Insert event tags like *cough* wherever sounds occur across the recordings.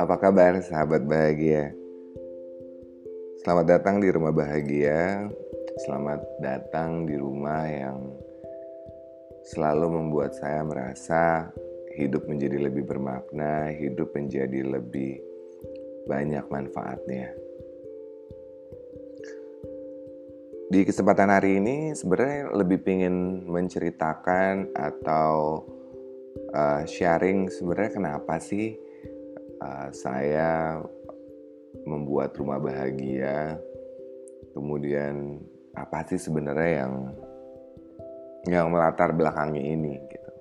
Apa kabar sahabat bahagia? Selamat datang di rumah bahagia. Selamat datang di rumah yang selalu membuat saya merasa hidup menjadi lebih bermakna, hidup menjadi lebih banyak manfaatnya. Di kesempatan hari ini sebenarnya lebih ingin menceritakan atau uh, sharing sebenarnya kenapa sih uh, saya membuat rumah bahagia, kemudian apa sih sebenarnya yang yang melatar belakangi ini gitu.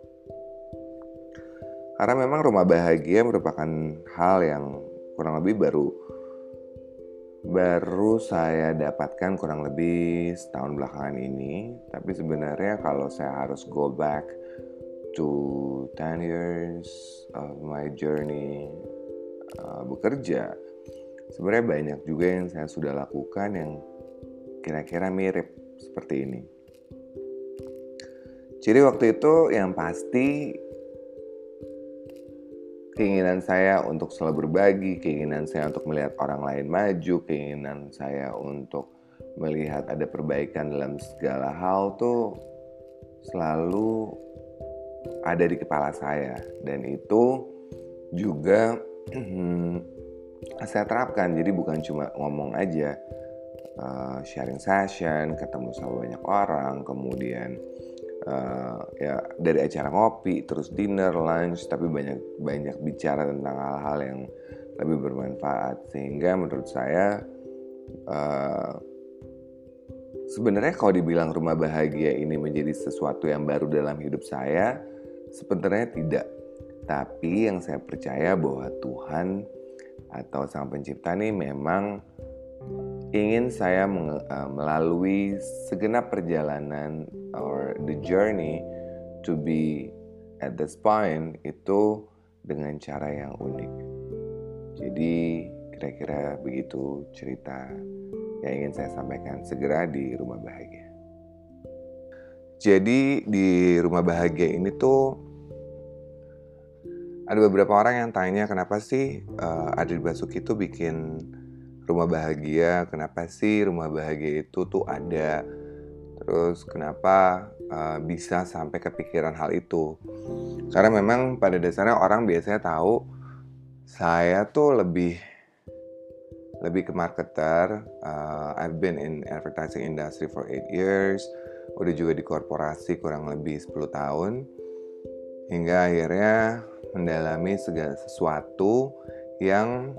Karena memang rumah bahagia merupakan hal yang kurang lebih baru baru saya dapatkan kurang lebih setahun belakangan ini. Tapi sebenarnya kalau saya harus go back to 10 years of my journey uh, bekerja, sebenarnya banyak juga yang saya sudah lakukan yang kira-kira mirip seperti ini. Jadi waktu itu yang pasti keinginan saya untuk selalu berbagi, keinginan saya untuk melihat orang lain maju, keinginan saya untuk melihat ada perbaikan dalam segala hal tuh selalu ada di kepala saya. Dan itu juga *clears throat* saya terapkan. Jadi bukan cuma ngomong aja uh, sharing session ketemu sama banyak orang kemudian uh, ya dari acara ngopi terus dinner lunch tapi banyak banyak bicara tentang hal-hal yang lebih bermanfaat. Sehingga menurut saya uh, sebenarnya kalau dibilang rumah bahagia ini menjadi sesuatu yang baru dalam hidup saya sebenarnya tidak. Tapi yang saya percaya bahwa Tuhan atau Sang Pencipta ini memang ingin saya uh, melalui segenap perjalanan or the journey to be at this point itu dengan cara yang unik. Jadi kira-kira begitu cerita yang ingin saya sampaikan segera di rumah bahagia. Jadi di rumah bahagia ini tuh ada beberapa orang yang tanya kenapa sih uh, Adil Basuki itu bikin rumah bahagia kenapa sih rumah bahagia itu tuh ada terus kenapa uh, bisa sampai kepikiran hal itu karena memang pada dasarnya orang biasanya tahu saya tuh lebih lebih ke marketer uh, I've been in advertising industry for 8 years udah juga di korporasi kurang lebih 10 tahun hingga akhirnya mendalami segala sesuatu yang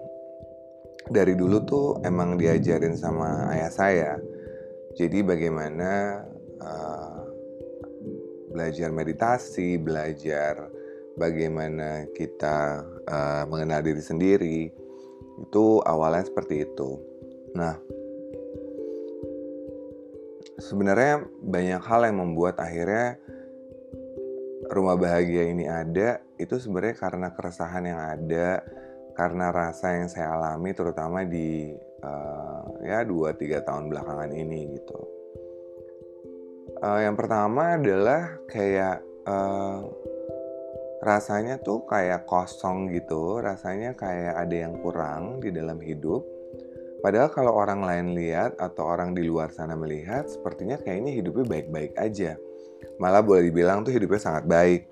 dari dulu tuh emang diajarin sama ayah saya. Jadi bagaimana uh, belajar meditasi, belajar bagaimana kita uh, mengenal diri sendiri, itu awalnya seperti itu. Nah, sebenarnya banyak hal yang membuat akhirnya rumah bahagia ini ada itu sebenarnya karena keresahan yang ada karena rasa yang saya alami terutama di uh, ya 2-3 tahun belakangan ini gitu. Uh, yang pertama adalah kayak uh, rasanya tuh kayak kosong gitu, rasanya kayak ada yang kurang di dalam hidup. Padahal kalau orang lain lihat atau orang di luar sana melihat, sepertinya kayaknya hidupnya baik-baik aja. Malah boleh dibilang tuh hidupnya sangat baik.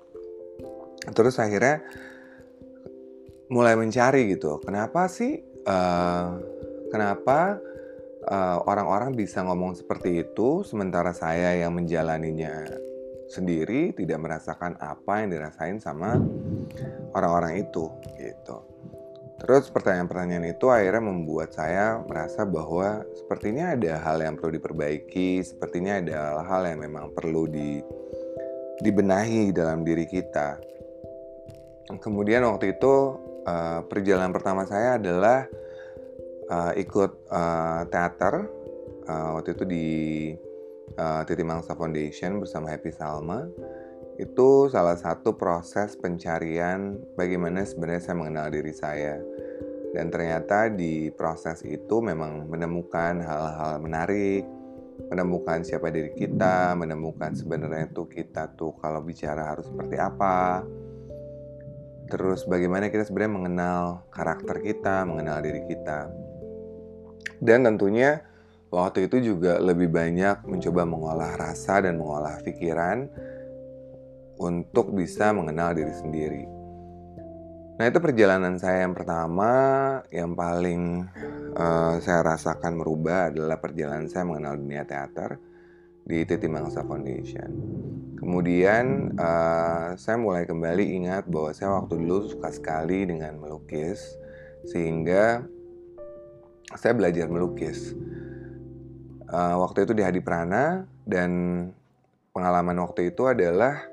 Terus akhirnya mulai mencari gitu kenapa sih uh, kenapa uh, orang-orang bisa ngomong seperti itu sementara saya yang menjalaninya sendiri tidak merasakan apa yang dirasain sama orang-orang itu gitu. Terus pertanyaan-pertanyaan itu akhirnya membuat saya merasa bahwa sepertinya ada hal yang perlu diperbaiki sepertinya ada hal-hal yang memang perlu di dibenahi dalam diri kita. Kemudian waktu itu uh, perjalanan pertama saya adalah uh, ikut uh, teater uh, waktu itu di uh, Titi Mangsa Foundation bersama Happy Salma itu salah satu proses pencarian bagaimana sebenarnya saya mengenal diri saya dan ternyata di proses itu memang menemukan hal-hal menarik menemukan siapa diri kita, menemukan sebenarnya tuh kita tuh kalau bicara harus seperti apa. Terus bagaimana kita sebenarnya mengenal karakter kita, mengenal diri kita. Dan tentunya waktu itu juga lebih banyak mencoba mengolah rasa dan mengolah pikiran untuk bisa mengenal diri sendiri. Nah itu perjalanan saya yang pertama yang paling uh, saya rasakan merubah adalah perjalanan saya mengenal dunia teater di Titi Mangsa Foundation. Kemudian uh, saya mulai kembali ingat bahwa saya waktu dulu suka sekali dengan melukis sehingga saya belajar melukis. Uh, waktu itu di Hadi Prana dan pengalaman waktu itu adalah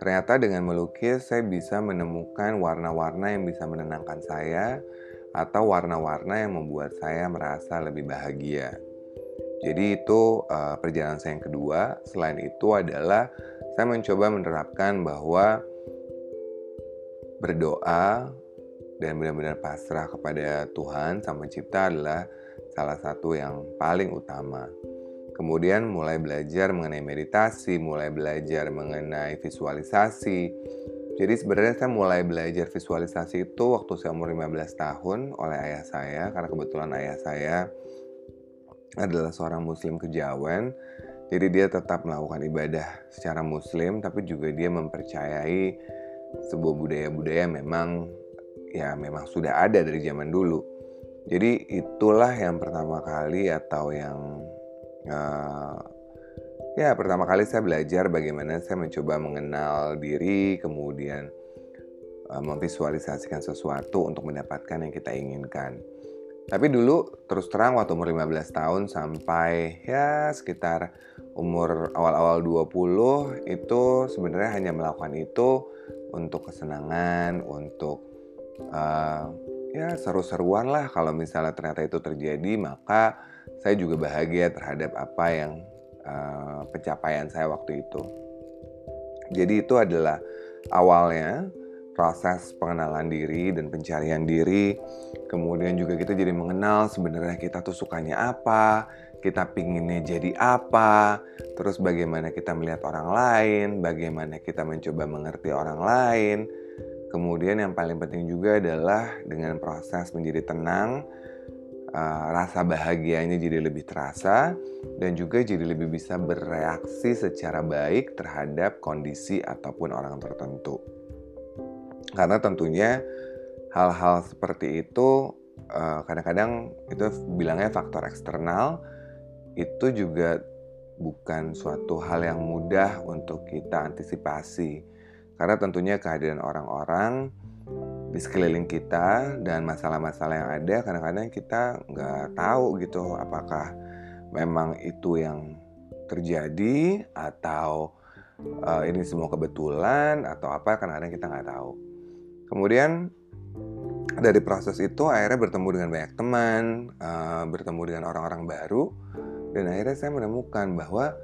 Ternyata dengan melukis saya bisa menemukan warna-warna yang bisa menenangkan saya atau warna-warna yang membuat saya merasa lebih bahagia. Jadi itu uh, perjalanan saya yang kedua. Selain itu adalah saya mencoba menerapkan bahwa berdoa dan benar-benar pasrah kepada Tuhan Sang Pencipta adalah salah satu yang paling utama. Kemudian mulai belajar mengenai meditasi, mulai belajar mengenai visualisasi. Jadi sebenarnya saya mulai belajar visualisasi itu waktu saya umur 15 tahun oleh ayah saya karena kebetulan ayah saya adalah seorang muslim kejawen. Jadi dia tetap melakukan ibadah secara muslim tapi juga dia mempercayai sebuah budaya-budaya memang ya memang sudah ada dari zaman dulu. Jadi itulah yang pertama kali atau yang uh, ya pertama kali saya belajar bagaimana saya mencoba mengenal diri kemudian uh, memvisualisasikan sesuatu untuk mendapatkan yang kita inginkan tapi dulu terus terang waktu umur 15 tahun sampai ya sekitar umur awal-awal 20 itu sebenarnya hanya melakukan itu untuk kesenangan, untuk uh, ya seru-seruan lah kalau misalnya ternyata itu terjadi maka saya juga bahagia terhadap apa yang uh, pencapaian saya waktu itu. Jadi itu adalah awalnya proses pengenalan diri dan pencarian diri. Kemudian juga kita jadi mengenal sebenarnya kita tuh sukanya apa, kita pinginnya jadi apa, terus bagaimana kita melihat orang lain, bagaimana kita mencoba mengerti orang lain. Kemudian yang paling penting juga adalah dengan proses menjadi tenang, uh, rasa bahagianya jadi lebih terasa dan juga jadi lebih bisa bereaksi secara baik terhadap kondisi ataupun orang tertentu. Karena tentunya hal-hal seperti itu kadang kadang-kadang itu bilangnya faktor eksternal itu juga bukan suatu hal yang mudah untuk kita antisipasi. Karena tentunya kehadiran orang-orang di sekeliling kita dan masalah-masalah yang ada kadang-kadang kita nggak tahu gitu apakah memang itu yang terjadi atau uh, ini semua kebetulan atau apa kadang-kadang kita nggak tahu. Kemudian dari proses itu akhirnya bertemu dengan banyak teman uh, bertemu dengan orang-orang baru dan akhirnya saya menemukan bahwa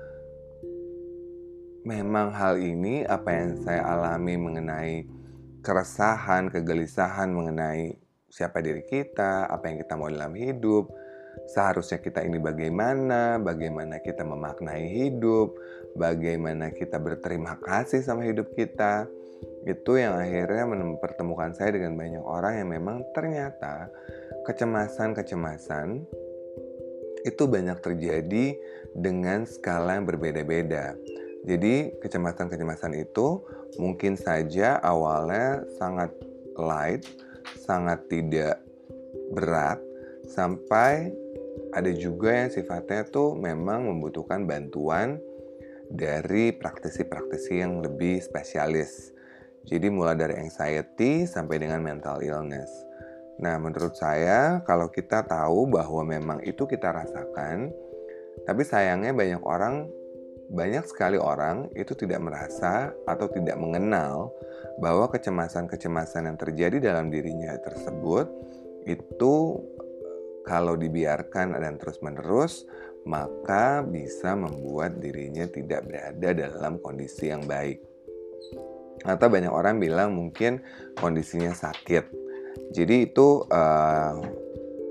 memang hal ini apa yang saya alami mengenai keresahan, kegelisahan mengenai siapa diri kita, apa yang kita mau dalam hidup, seharusnya kita ini bagaimana, bagaimana kita memaknai hidup, bagaimana kita berterima kasih sama hidup kita. Itu yang akhirnya mempertemukan saya dengan banyak orang yang memang ternyata kecemasan-kecemasan itu banyak terjadi dengan skala yang berbeda-beda. Jadi kecemasan-kecemasan itu mungkin saja awalnya sangat light, sangat tidak berat, sampai ada juga yang sifatnya tuh memang membutuhkan bantuan dari praktisi-praktisi yang lebih spesialis. Jadi mulai dari anxiety sampai dengan mental illness. Nah, menurut saya kalau kita tahu bahwa memang itu kita rasakan, tapi sayangnya banyak orang banyak sekali orang itu tidak merasa atau tidak mengenal bahwa kecemasan-kecemasan yang terjadi dalam dirinya tersebut itu kalau dibiarkan dan terus-menerus maka bisa membuat dirinya tidak berada dalam kondisi yang baik. Atau banyak orang bilang mungkin kondisinya sakit. Jadi itu uh,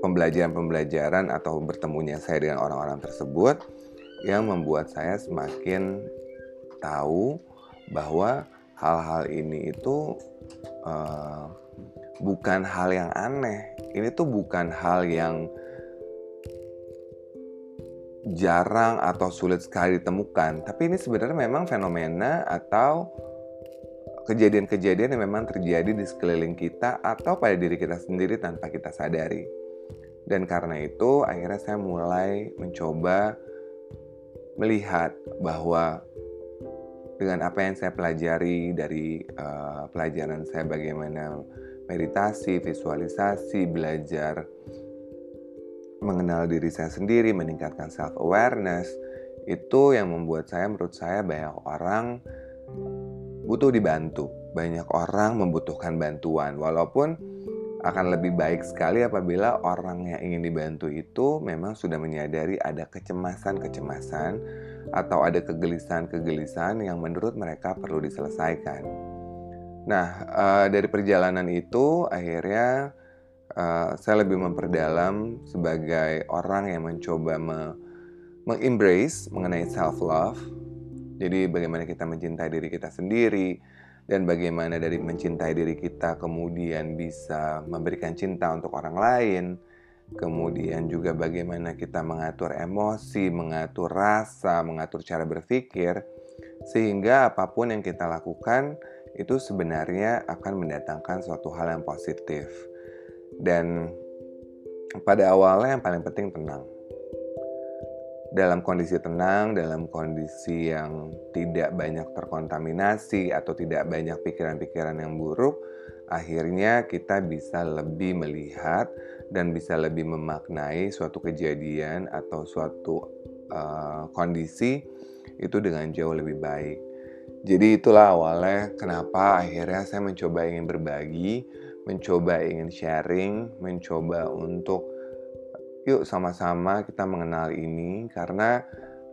pembelajaran-pembelajaran atau bertemunya saya dengan orang-orang tersebut yang membuat saya semakin tahu bahwa hal-hal ini itu uh, bukan hal yang aneh. Ini tuh bukan hal yang jarang atau sulit sekali ditemukan, tapi ini sebenarnya memang fenomena atau kejadian-kejadian yang memang terjadi di sekeliling kita atau pada diri kita sendiri tanpa kita sadari. Dan karena itu, akhirnya saya mulai mencoba melihat bahwa dengan apa yang saya pelajari dari uh, pelajaran saya bagaimana meditasi, visualisasi, belajar mengenal diri saya sendiri, meningkatkan self awareness, itu yang membuat saya menurut saya banyak orang butuh dibantu. Banyak orang membutuhkan bantuan walaupun akan lebih baik sekali apabila orang yang ingin dibantu itu memang sudah menyadari ada kecemasan-kecemasan atau ada kegelisahan-kegelisahan yang menurut mereka perlu diselesaikan. Nah, uh, dari perjalanan itu akhirnya uh, saya lebih memperdalam sebagai orang yang mencoba me mengembrace mengenai self love. Jadi bagaimana kita mencintai diri kita sendiri dan bagaimana dari mencintai diri kita kemudian bisa memberikan cinta untuk orang lain. Kemudian juga bagaimana kita mengatur emosi, mengatur rasa, mengatur cara berpikir sehingga apa pun yang kita lakukan itu sebenarnya akan mendatangkan suatu hal yang positif. Dan pada awalnya yang paling penting tenang. Dalam kondisi tenang, dalam kondisi yang tidak banyak terkontaminasi atau tidak banyak pikiran-pikiran yang buruk, akhirnya kita bisa lebih melihat dan bisa lebih memaknai suatu kejadian atau suatu uh, kondisi itu dengan jauh lebih baik. Jadi itulah awalnya kenapa akhirnya saya mencoba ingin berbagi, mencoba ingin sharing, mencoba untuk yuk sama-sama kita mengenal ini karena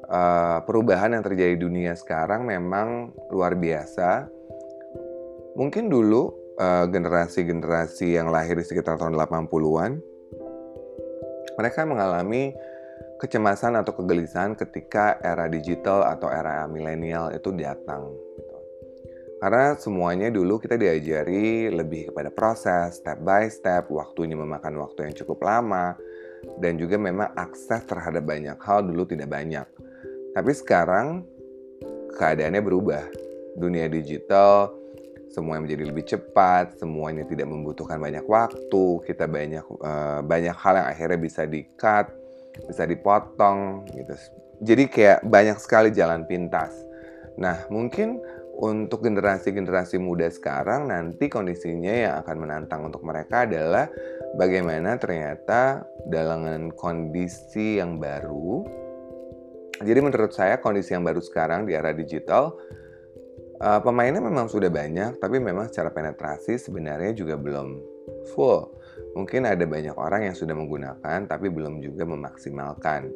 uh, perubahan yang terjadi di dunia sekarang memang luar biasa. Mungkin dulu generasi generasi-generasi yang lahir di sekitar tahun 80-an mereka mengalami kecemasan atau kegelisahan ketika era digital atau era milenial itu datang. Gitu. Karena semuanya dulu kita diajari lebih kepada proses, step by step, waktunya memakan waktu yang cukup lama, dan juga memang akses terhadap banyak hal dulu tidak banyak. Tapi sekarang keadaannya berubah. Dunia digital, semuanya menjadi lebih cepat, semuanya tidak membutuhkan banyak waktu, kita banyak uh, banyak hal yang akhirnya bisa di-cut, bisa dipotong gitu. Jadi kayak banyak sekali jalan pintas. Nah, mungkin untuk generasi-generasi muda sekarang nanti kondisinya yang akan menantang untuk mereka adalah bagaimana ternyata dalam kondisi yang baru. Jadi menurut saya kondisi yang baru sekarang di era digital uh, pemainnya memang sudah banyak, tapi memang secara penetrasi sebenarnya juga belum full. Mungkin ada banyak orang yang sudah menggunakan tapi belum juga memaksimalkan.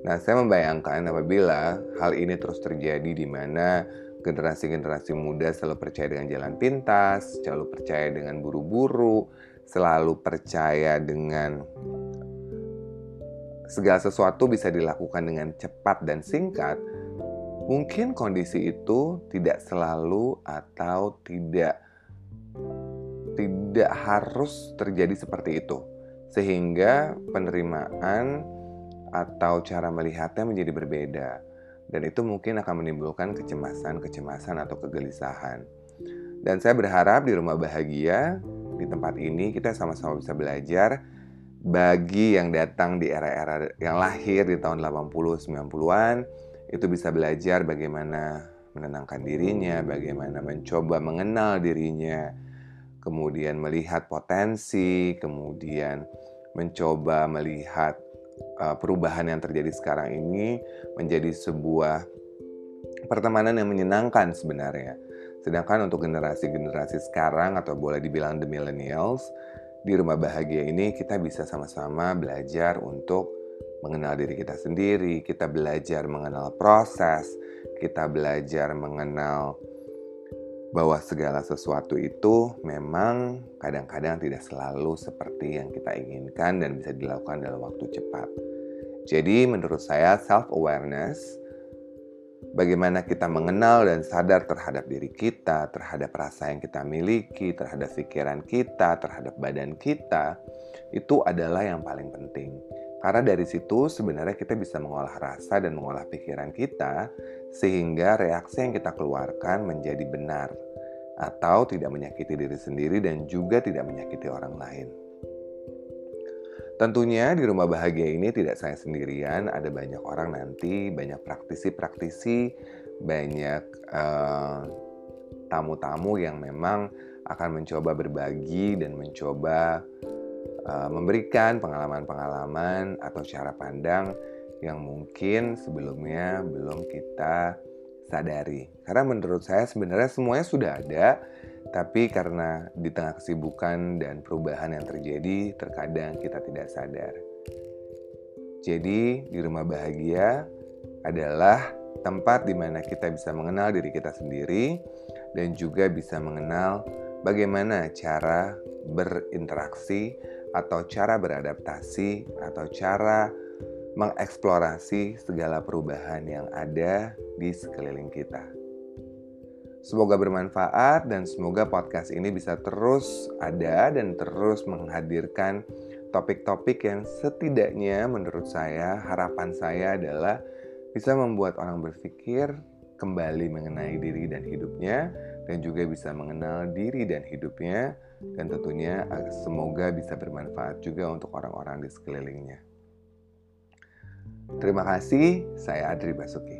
Nah, saya membayangkan apabila hal ini terus terjadi di mana generasi-generasi muda selalu percaya dengan jalan pintas, selalu percaya dengan buru-buru, selalu percaya dengan segala sesuatu bisa dilakukan dengan cepat dan singkat, mungkin kondisi itu tidak selalu atau tidak tidak harus terjadi seperti itu. Sehingga penerimaan atau cara melihatnya menjadi berbeda. Dan itu mungkin akan menimbulkan kecemasan-kecemasan atau kegelisahan. Dan saya berharap di rumah bahagia, di tempat ini kita sama-sama bisa belajar bagi yang datang di era-era yang lahir di tahun 80-90-an, itu bisa belajar bagaimana menenangkan dirinya, bagaimana mencoba mengenal dirinya, kemudian melihat potensi, kemudian mencoba melihat uh, perubahan yang terjadi sekarang ini menjadi sebuah pertemanan yang menyenangkan sebenarnya. Sedangkan untuk generasi-generasi sekarang atau boleh dibilang the millennials, di rumah bahagia ini kita bisa sama-sama belajar untuk mengenal diri kita sendiri, kita belajar mengenal proses, kita belajar mengenal bahwa segala sesuatu itu memang kadang-kadang tidak selalu seperti yang kita inginkan dan bisa dilakukan dalam waktu cepat. Jadi menurut saya self awareness bagaimana kita mengenal dan sadar terhadap diri kita, terhadap rasa yang kita miliki, terhadap pikiran kita, terhadap badan kita, itu adalah yang paling penting. Karena dari situ sebenarnya kita bisa mengolah rasa dan mengolah pikiran kita sehingga reaksi yang kita keluarkan menjadi benar atau tidak menyakiti diri sendiri dan juga tidak menyakiti orang lain. Tentunya di rumah bahagia ini tidak saya sendirian, ada banyak orang nanti, banyak praktisi-praktisi, banyak tamu tamu-tamu yang memang akan mencoba berbagi dan mencoba uh, memberikan pengalaman-pengalaman atau cara pandang yang mungkin sebelumnya belum kita sadari. Karena menurut saya sebenarnya semuanya sudah ada, tapi karena di tengah kesibukan dan perubahan yang terjadi, terkadang kita tidak sadar. Jadi, di rumah bahagia adalah tempat di mana kita bisa mengenal diri kita sendiri dan juga bisa mengenal bagaimana cara berinteraksi atau cara beradaptasi atau cara mengeksplorasi segala perubahan yang ada di sekeliling kita. Semoga bermanfaat dan semoga podcast ini bisa terus ada dan terus menghadirkan topik-topik yang setidaknya menurut saya harapan saya adalah bisa membuat orang berpikir kembali mengenai diri dan hidupnya dan juga bisa mengenal diri dan hidupnya dan tentunya semoga bisa bermanfaat juga untuk orang-orang di sekelilingnya. Terima kasih, saya Adri Basuki.